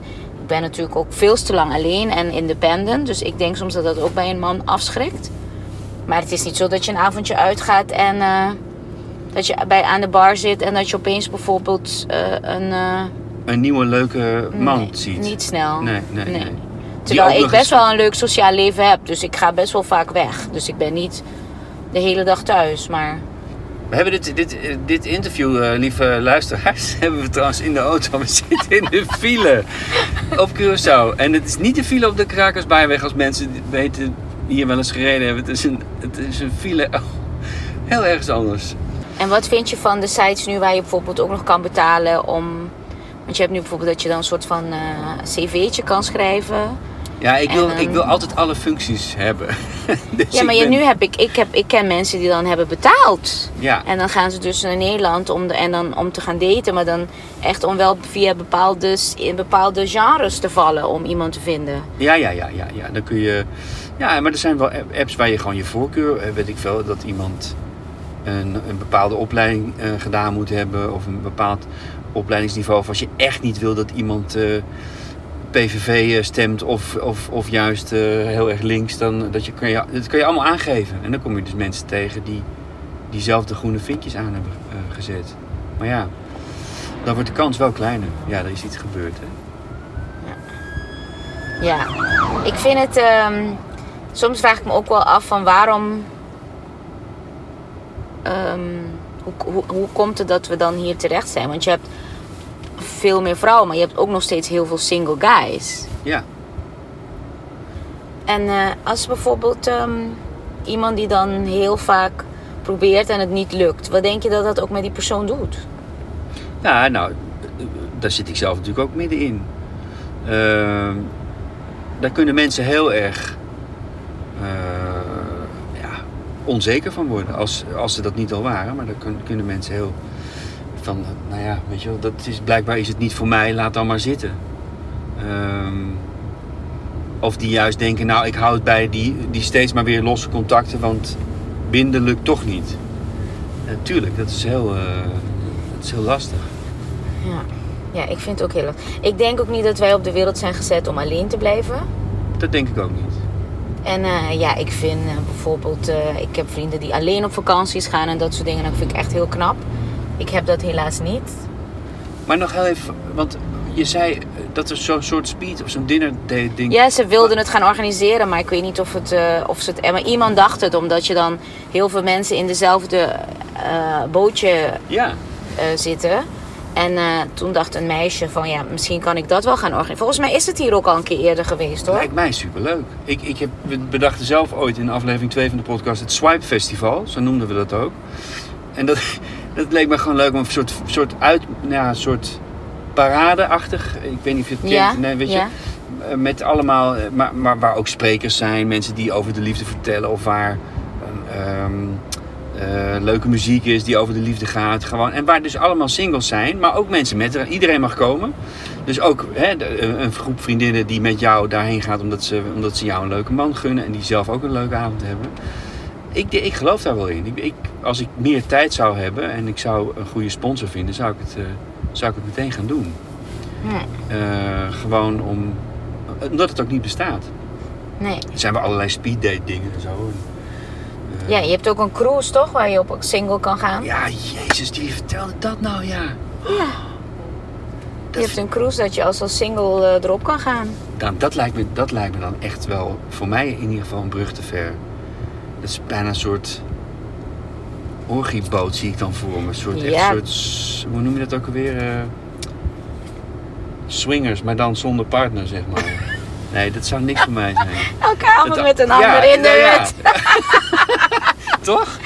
ik ben natuurlijk ook veel te lang alleen en independent. Dus ik denk soms dat dat ook bij een man afschrikt. Maar het is niet zo dat je een avondje uitgaat en eh, dat je bij, aan de bar zit en dat je opeens bijvoorbeeld eh, een... eh, Een nieuwe leuke man nee, ziet. Niet snel. Nee, nee, nee. Terwijl ook ik best wel een leuk sociaal leven heb. Dus ik ga best wel vaak weg. Dus ik ben niet de hele dag thuis. Maar We hebben dit, dit, dit interview, eh, lieve luisteraars, hebben we trouwens in de auto. We zitten in de file op Curaçao. En het is niet de file op de Krakersbijweg als mensen weten hier wel eens gereden hebben. Het is een, het is een file oh, heel ergens anders. En wat vind je van de sites nu waar je bijvoorbeeld ook nog kan betalen om... Want je hebt nu bijvoorbeeld dat je dan een soort van eh, cv'tje kan schrijven. Ja, ik wil, En, ik wil ehm, altijd alle functies hebben. Dus Ja, maar nu heb ik, ik, heb, ik ken mensen die dan hebben betaald. Ja, En dan gaan ze dus naar Nederland om, de, en dan, om te gaan daten. Maar dan echt om wel via bepaalde, in bepaalde genres te vallen om iemand te vinden. ja, ja, ja, ja, ja. Dan kun je... Ja, maar er zijn wel apps waar je gewoon je voorkeur... eh, Weet ik veel, dat iemand een, een bepaalde opleiding eh, gedaan moet hebben... of een bepaald opleidingsniveau. Of als je echt niet wil dat iemand eh, PVV stemt... of, of, of juist eh, heel erg links... Dan, dat, je, kan je, dat kan je allemaal aangeven. En dan kom je dus mensen tegen die diezelfde groene vinkjes aan hebben eh, gezet. Maar ja, dan wordt de kans wel kleiner. Ja, er is iets gebeurd, hè? Ja, ik vind het. ehm, soms vraag ik me ook wel af van waarom. ehm, hoe, hoe, hoe komt het dat we dan hier terecht zijn? Want je hebt veel meer vrouwen, maar je hebt ook nog steeds heel veel single guys. Ja. En eh, als bijvoorbeeld ehm, iemand die dan heel vaak probeert en het niet lukt, wat denk je dat dat ook met die persoon doet? Ja, nou, daar zit ik zelf natuurlijk ook middenin. Ehm daar kunnen mensen heel erg eh, ja, onzeker van worden. Als, als ze dat niet al waren. Maar dan kun- kunnen mensen heel van, nou ja, weet je wel, dat is, blijkbaar is het niet voor mij, laat dan maar zitten. Ehm, of die juist denken, nou ik hou het bij die, die steeds maar weer losse contacten, want binden lukt toch niet. Natuurlijk, dat is heel, eh, dat is heel lastig. Ja. ja, ik vind het ook heel leuk. Ik denk ook niet dat wij op de wereld zijn gezet om alleen te blijven. Dat denk ik ook niet. En eh, ja, ik vind eh, bijvoorbeeld, ik heb vrienden die alleen op vakanties gaan en dat soort dingen. Dat vind ik echt heel knap. Ik heb dat helaas niet. Maar nog heel even, want je zei dat er zo'n soort speed of zo'n dinner ding... Ja, ze wilden het gaan organiseren, maar ik weet niet of, het, eh, of ze het... Maar iemand dacht het, omdat je dan heel veel mensen in dezelfde eh, bootje Ja, eh, zitten. En toen dacht een meisje van, ja, misschien kan ik dat wel gaan organiseren. Volgens mij is het hier ook al een keer eerder geweest, hoor. lijkt mij superleuk. Ik, ik heb, we bedachten zelf ooit in aflevering 2 van de podcast het Swipe Festival. Zo noemden we dat ook. En dat, dat leek me gewoon leuk om een soort, soort uit... Nou ja, een soort paradeachtig. Ik weet niet of je het kent. Ja, nee, weet je. ja. Eh, Met allemaal, eh, maar, maar waar ook sprekers zijn, mensen die over de liefde vertellen of waar ehm, eh, leuke muziek is die over de liefde gaat. Gewoon. En waar dus allemaal singles zijn, maar ook mensen met iedereen mag komen. Dus ook hè, de- een groep vriendinnen die met jou daarheen gaat omdat ze, omdat ze jou een leuke man gunnen en die zelf ook een leuke avond hebben. Ik, ik geloof daar wel in. Ik, ik, als ik meer tijd zou hebben en ik zou een goede sponsor vinden, zou ik het, eh, zou ik het meteen gaan doen. Eh, gewoon om, omdat het ook niet bestaat. Nee. Er zijn wel allerlei speeddate dingen en zo. Ja, je hebt ook een cruise, toch? Waar je op een single kan gaan. Ja, jezus, die vertelde dat nou, ja. Ja. Je hebt een cruise dat je als als single eh, erop kan gaan. Dan, dat, lijkt me, dat lijkt me dan echt wel, voor mij in ieder geval, een brug te ver. Dat is bijna een soort orgieboot, zie ik dan voor me. Een soort, echt soort, hoe noem je dat ook alweer? Eh, swingers, maar dan zonder partner, zeg maar. Nee, dat zou niks voor mij zijn. Elke avond met een ja, ander in de ja. hut. Toch?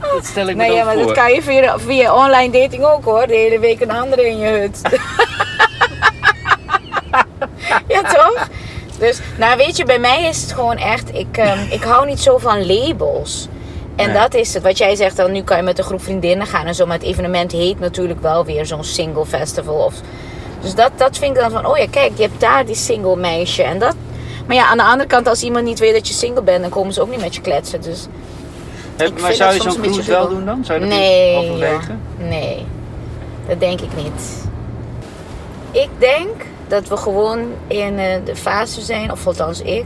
Dat stel ik me Nee, dan ja, maar voor. dat kan je via, via online dating ook hoor. De hele week een andere in je hut. ja, toch? Dus, nou weet je, bij mij is het gewoon echt... Ik, ehm, ik hou niet zo van labels. En Nee. dat is het. Wat jij zegt, dan nu kan je met een groep vriendinnen gaan en zo. Maar het evenement heet natuurlijk wel weer zo'n single festival. Of, dus dat, dat vind ik dan van, oh ja, kijk, je hebt daar die single meisje. En dat... Maar ja, aan de andere kant, als iemand niet weet dat je single bent, dan komen ze ook niet met je kletsen. Dus Heb- maar zou je soms zo'n cruise wel doen dan? Zou je dat nee, niet overwegen? nee, dat denk ik niet. Ik denk dat we gewoon in eh, de fase zijn, of althans ik.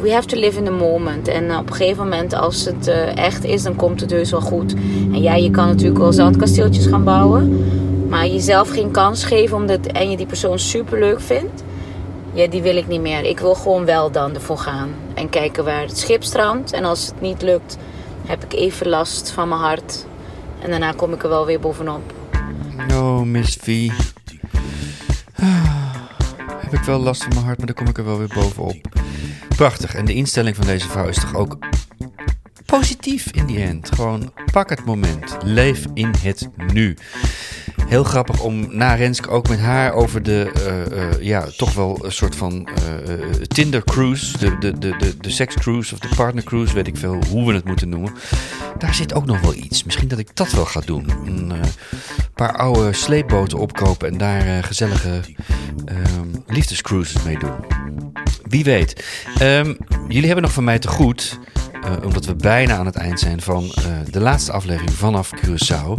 We have to live in the moment. En op een gegeven moment, als het eh, echt is, dan komt het heus wel goed. En ja, je kan natuurlijk wel zandkasteeltjes gaan bouwen. Maar jezelf geen kans geven omdat en je die persoon super leuk vindt. Ja, die wil ik niet meer. Ik wil gewoon wel dan ervoor gaan. En kijken waar het schip strandt. En als het niet lukt, heb ik even last van mijn hart. En daarna kom ik er wel weer bovenop. Oh, Miss V. Heb ik wel last van mijn hart, maar dan kom ik er wel weer bovenop. Prachtig. En de instelling van deze vrouw is toch ook positief in die end. Gewoon pak het moment. Leef in het nu. Heel grappig om na Renske ook met haar over de, eh, eh, ja, toch wel een soort van eh, Tinder cruise, de, de, de, de, de sex cruise of de partner cruise, weet ik veel hoe we het moeten noemen. Daar zit ook nog wel iets. Misschien dat ik dat wel ga doen. Een paar oude sleepboten opkopen en daar gezellige ehm, liefdescruises mee doen. Wie weet. Ehm, jullie hebben nog van mij te goed, eh, omdat we bijna aan het eind zijn van eh, de laatste aflevering vanaf Curaçao.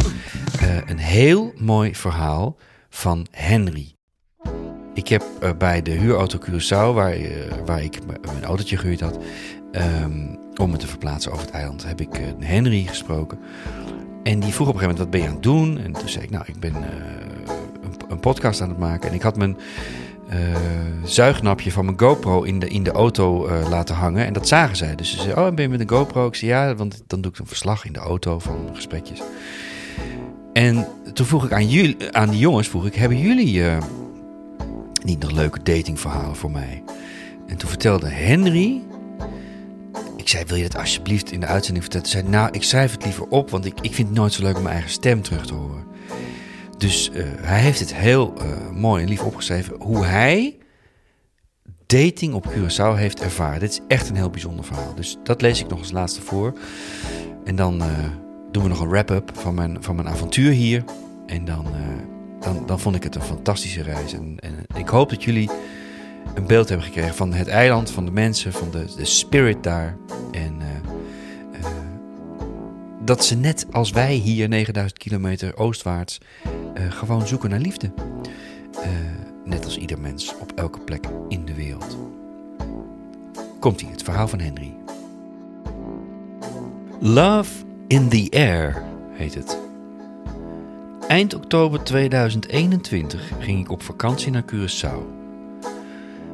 eh, een heel mooi verhaal van Henry. Ik heb bij de huurauto Curaçao, waar, waar ik mijn autootje gehuurd had, ehm, om me te verplaatsen over het eiland, heb ik Henry gesproken. En die vroeg op een gegeven moment, wat ben je aan het doen? En toen zei ik, nou, ik ben een, een podcast aan het maken. En ik had mijn eh, zuignapje van mijn GoPro in de, in de auto eh, laten hangen. En dat zagen zij. Dus ze zei, oh, ben je met een GoPro? Ik zei, ja, want dan doe ik een verslag in de auto van gesprekjes. En toen vroeg ik aan, jullie, aan die jongens, vroeg ik, hebben jullie eh, niet nog leuke datingverhalen voor mij? En toen vertelde Henry, ik zei, wil je dat alsjeblieft in de uitzending vertellen? Zei nou, ik schrijf het liever op, want ik, ik vind het nooit zo leuk om mijn eigen stem terug te horen. Dus eh, hij heeft het heel eh, mooi en lief opgeschreven hoe hij dating op Curaçao heeft ervaren. Dit is echt een heel bijzonder verhaal. Dus dat lees ik nog als laatste voor. En dan eh, doen we nog een wrap-up van mijn, van mijn avontuur hier. En dan, dan, dan vond ik het een fantastische reis. En, en ik hoop dat jullie een beeld hebben gekregen van het eiland, van de mensen, van de, de spirit daar. En dat ze net als wij hier 9000 kilometer oostwaarts eh, gewoon zoeken naar liefde. net als ieder mens op elke plek in de wereld. Komt hier het verhaal van Henry. Love in the Air heet het. Eind oktober 2021 ging ik op vakantie naar Curaçao.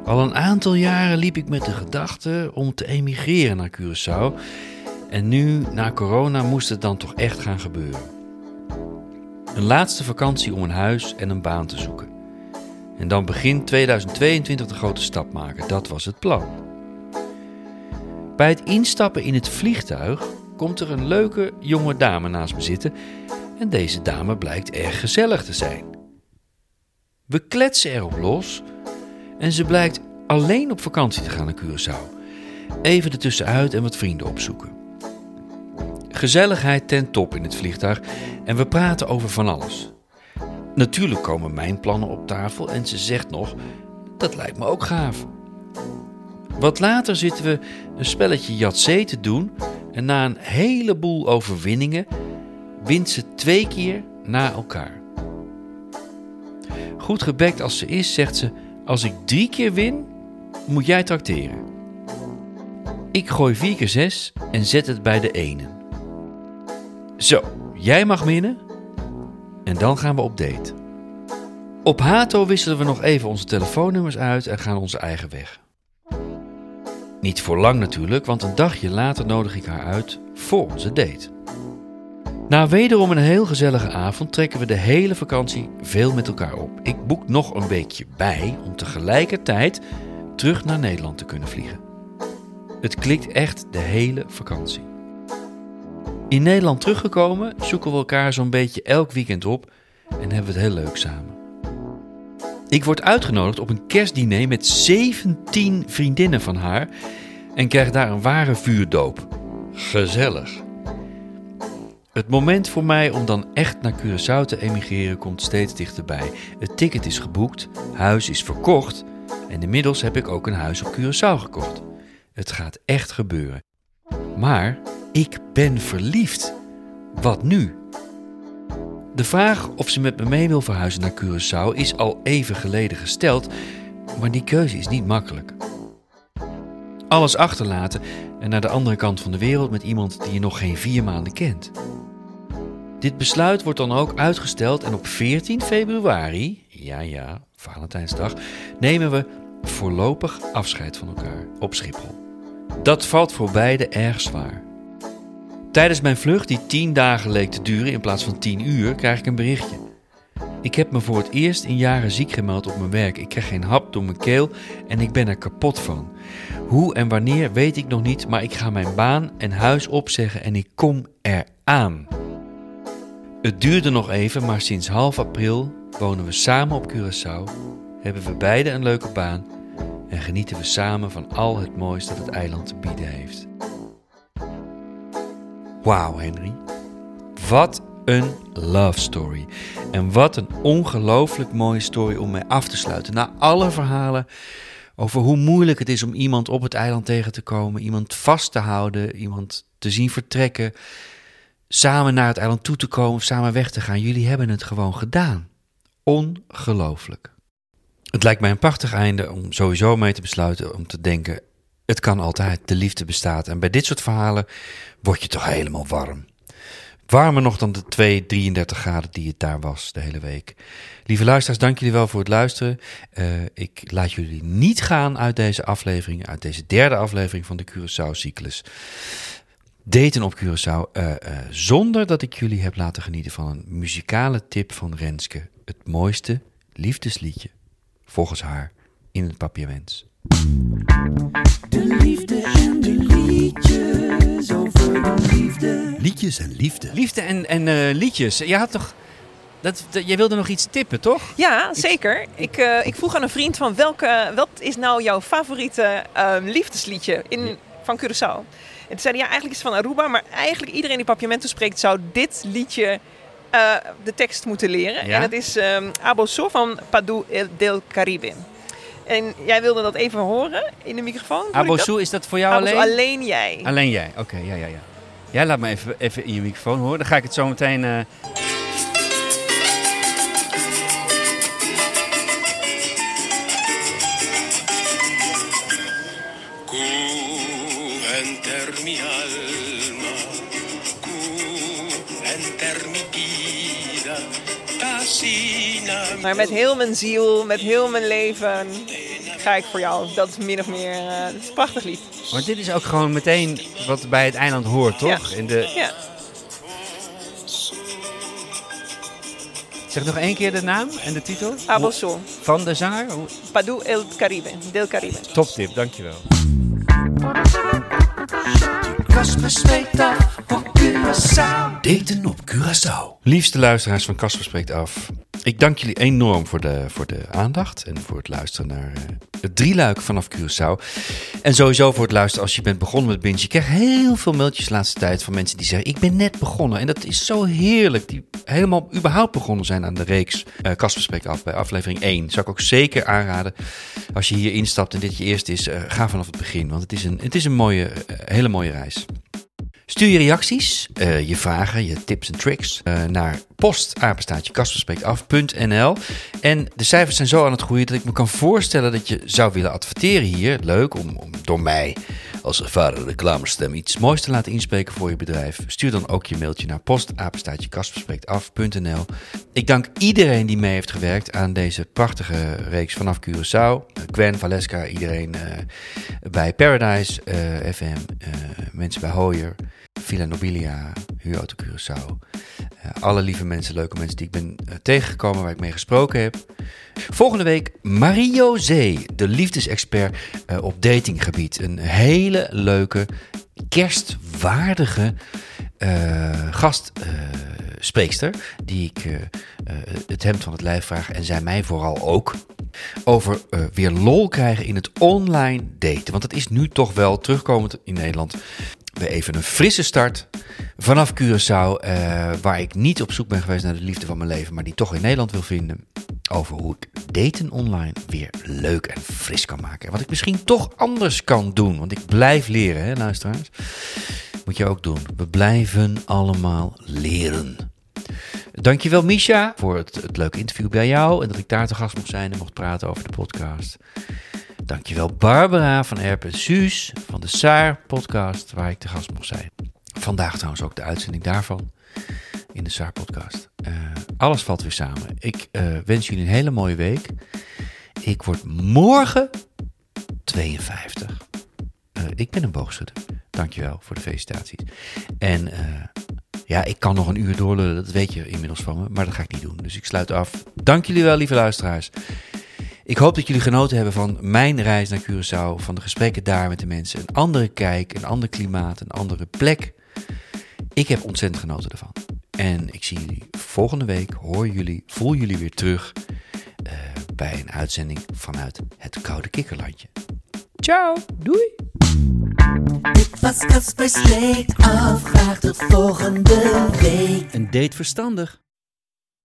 Al een aantal jaren liep ik met de gedachte om te emigreren naar Curaçao. En nu, na corona, moest het dan toch echt gaan gebeuren. Een laatste vakantie om een huis en een baan te zoeken. En dan begin 2022 de grote stap maken, dat was het plan. Bij het instappen in het vliegtuig komt er een leuke jonge dame naast me zitten. En deze dame blijkt erg gezellig te zijn. We kletsen erop los en ze blijkt alleen op vakantie te gaan naar Curaçao. Even ertussenuit en wat vrienden opzoeken. Gezelligheid ten top in het vliegtuig en we praten over van alles. Natuurlijk komen mijn plannen op tafel en ze zegt nog: dat lijkt me ook gaaf. Wat later zitten we een spelletje Yatzee te doen en na een heleboel overwinningen wint ze twee keer na elkaar. Goed gebekt als ze is, zegt ze: Als ik drie keer win, moet jij tracteren. Ik gooi vier keer zes en zet het bij de ene. Zo, jij mag winnen en dan gaan we op date. Op Hato wisselen we nog even onze telefoonnummers uit en gaan onze eigen weg. Niet voor lang natuurlijk, want een dagje later nodig ik haar uit voor onze date. Na wederom een heel gezellige avond trekken we de hele vakantie veel met elkaar op. Ik boek nog een weekje bij om tegelijkertijd terug naar Nederland te kunnen vliegen. Het klikt echt de hele vakantie. In Nederland teruggekomen zoeken we elkaar zo'n beetje elk weekend op en hebben we het heel leuk samen. Ik word uitgenodigd op een kerstdiner met 17 vriendinnen van haar en krijg daar een ware vuurdoop. Gezellig. Het moment voor mij om dan echt naar Curaçao te emigreren komt steeds dichterbij. Het ticket is geboekt, huis is verkocht en inmiddels heb ik ook een huis op Curaçao gekocht. Het gaat echt gebeuren. Maar ik ben verliefd. Wat nu? De vraag of ze met me mee wil verhuizen naar Curaçao is al even geleden gesteld, maar die keuze is niet makkelijk. Alles achterlaten en naar de andere kant van de wereld met iemand die je nog geen vier maanden kent. Dit besluit wordt dan ook uitgesteld en op 14 februari, ja ja, Valentijnsdag, nemen we voorlopig afscheid van elkaar op Schiphol. Dat valt voor beide erg zwaar. Tijdens mijn vlucht, die 10 dagen leek te duren in plaats van 10 uur, krijg ik een berichtje. Ik heb me voor het eerst in jaren ziek gemeld op mijn werk. Ik krijg geen hap door mijn keel en ik ben er kapot van. Hoe en wanneer weet ik nog niet, maar ik ga mijn baan en huis opzeggen en ik kom eraan. Het duurde nog even, maar sinds half april wonen we samen op Curaçao, hebben we beide een leuke baan en genieten we samen van al het moois dat het eiland te bieden heeft. Wauw, Henry. Wat een love story. En wat een ongelooflijk mooie story om mee af te sluiten. Na alle verhalen over hoe moeilijk het is om iemand op het eiland tegen te komen, iemand vast te houden, iemand te zien vertrekken, samen naar het eiland toe te komen samen weg te gaan. Jullie hebben het gewoon gedaan. Ongelooflijk. Het lijkt mij een prachtig einde om sowieso mee te besluiten om te denken: het kan altijd, de liefde bestaat. En bij dit soort verhalen word je toch helemaal warm. Warmer nog dan de 2, 33 graden die het daar was de hele week. Lieve luisteraars, dank jullie wel voor het luisteren. Uh, ik laat jullie niet gaan uit deze aflevering, uit deze derde aflevering van de Curaçao-cyclus. Daten op Curaçao, uh, uh, zonder dat ik jullie heb laten genieten van een muzikale tip van Renske. Het mooiste liefdesliedje, volgens haar, in het papiermens. De liefde en de liedjes over de liefde. Liedjes en liefde. Liefde en, en uh, liedjes. Je had toch. Dat, dat, jij wilde nog iets tippen, toch? Ja, zeker. Ik, uh, ik vroeg aan een vriend van welke, wat is nou jouw favoriete uh, liefdesliedje in, van Curaçao? En toen zei hij, ja, eigenlijk is het van Aruba, maar eigenlijk iedereen die Papiamento spreekt zou dit liedje uh, de tekst moeten leren. Ja? En dat is um, Aboso van Padu del Caribe. En jij wilde dat even horen in de microfoon. Abosu, is dat voor jou alleen? Alleen jij. Alleen jij, oké, okay, ja, ja, ja. Jij laat me even, even in je microfoon horen. Dan ga ik het zo meteen. Eh, uh... see maar met heel mijn ziel, met heel mijn leven ga ik voor jou. Dat is min of meer, eh, dat is een prachtig lied. Maar dit is ook gewoon meteen wat bij het eiland hoort, toch? Ja. In de, Ja, zeg nog één keer de naam en de titel. Abosol, Van de zanger? Padu El Caribe, Del Caribe. Toptip, dankjewel. Kasper spreekt af op Curaçao. Daten op Curaçao. Liefste luisteraars van Casper Spreekt Af. Ik dank jullie enorm voor de, voor de aandacht en voor het luisteren naar eh, het drieluik vanaf Curaçao. En sowieso voor het luisteren als je bent begonnen met Binge. Ik krijg heel veel mailtjes de laatste tijd van mensen die zeggen... ik ben net begonnen. En dat is zo heerlijk. Die helemaal überhaupt begonnen zijn aan de reeks eh Casper Spreekt Af bij aflevering 1. Zou ik ook zeker aanraden. Als je hier instapt en dit je eerst is, eh, ga vanaf het begin. Want het is een, het is een mooie, eh, hele mooie reis. Stuur je reacties, eh, je vragen, je tips en tricks eh, naar postapenstaatje En de cijfers zijn zo aan het groeien dat ik me kan voorstellen dat je zou willen adverteren hier. Leuk om, om door mij als ervaren reclamestem iets moois te laten inspreken voor je bedrijf. Stuur dan ook je mailtje naar postapenstaatje Ik dank iedereen die mee heeft gewerkt aan deze prachtige reeks vanaf Curaçao. Gwen, Valeska, iedereen eh, bij Paradise eh, FM, eh, mensen bij Hoyer, Villa Nobilia, Huurauto Curaçao. Eh, alle lieve mensen, leuke mensen die ik ben eh, tegengekomen, waar ik mee gesproken heb. Volgende week Mario Zee, de liefdesexpert eh, op datinggebied. Een hele leuke, kerstwaardige gastspreekster. die ik het hemd van het lijf vraag en zij mij vooral ook. Over weer lol krijgen in het online daten. Want het is nu toch wel terugkomend in Nederland even een frisse start vanaf Curaçao, eh, waar ik niet op zoek ben geweest naar de liefde van mijn leven, maar die toch in Nederland wil vinden. Over hoe ik daten online weer leuk en fris kan maken. En wat ik misschien toch anders kan doen, want ik blijf leren, hè, luisteraars. Moet je ook doen. We blijven allemaal leren. Dankjewel Misha voor het, het leuke interview bij jou en dat ik daar te gast mocht zijn en mocht praten over de podcast. Dankjewel Barbara van Erp en Suus van de Saar podcast waar ik te gast mocht zijn. Vandaag trouwens ook de uitzending daarvan in de Saar podcast. Eh, alles valt weer samen. Ik eh, wens jullie een hele mooie week. Ik word morgen 52. Eh, ik ben een boogschutter. Dankjewel voor de felicitaties. En ja, ik kan nog een uur doorlullen, dat weet je inmiddels van me, maar dat ga ik niet doen. Dus ik sluit af. Dank jullie wel, lieve luisteraars. Ik hoop dat jullie genoten hebben van mijn reis naar Curaçao, van de gesprekken daar met de mensen. Een andere kijk, een ander klimaat, een andere plek. Ik heb ontzettend genoten ervan. En ik zie jullie volgende week, hoor jullie, voel jullie weer terug eh, bij een uitzending vanuit het Koude Kikkerlandje. Ciao, doei! Dit was tot volgende week. Een date verstandig.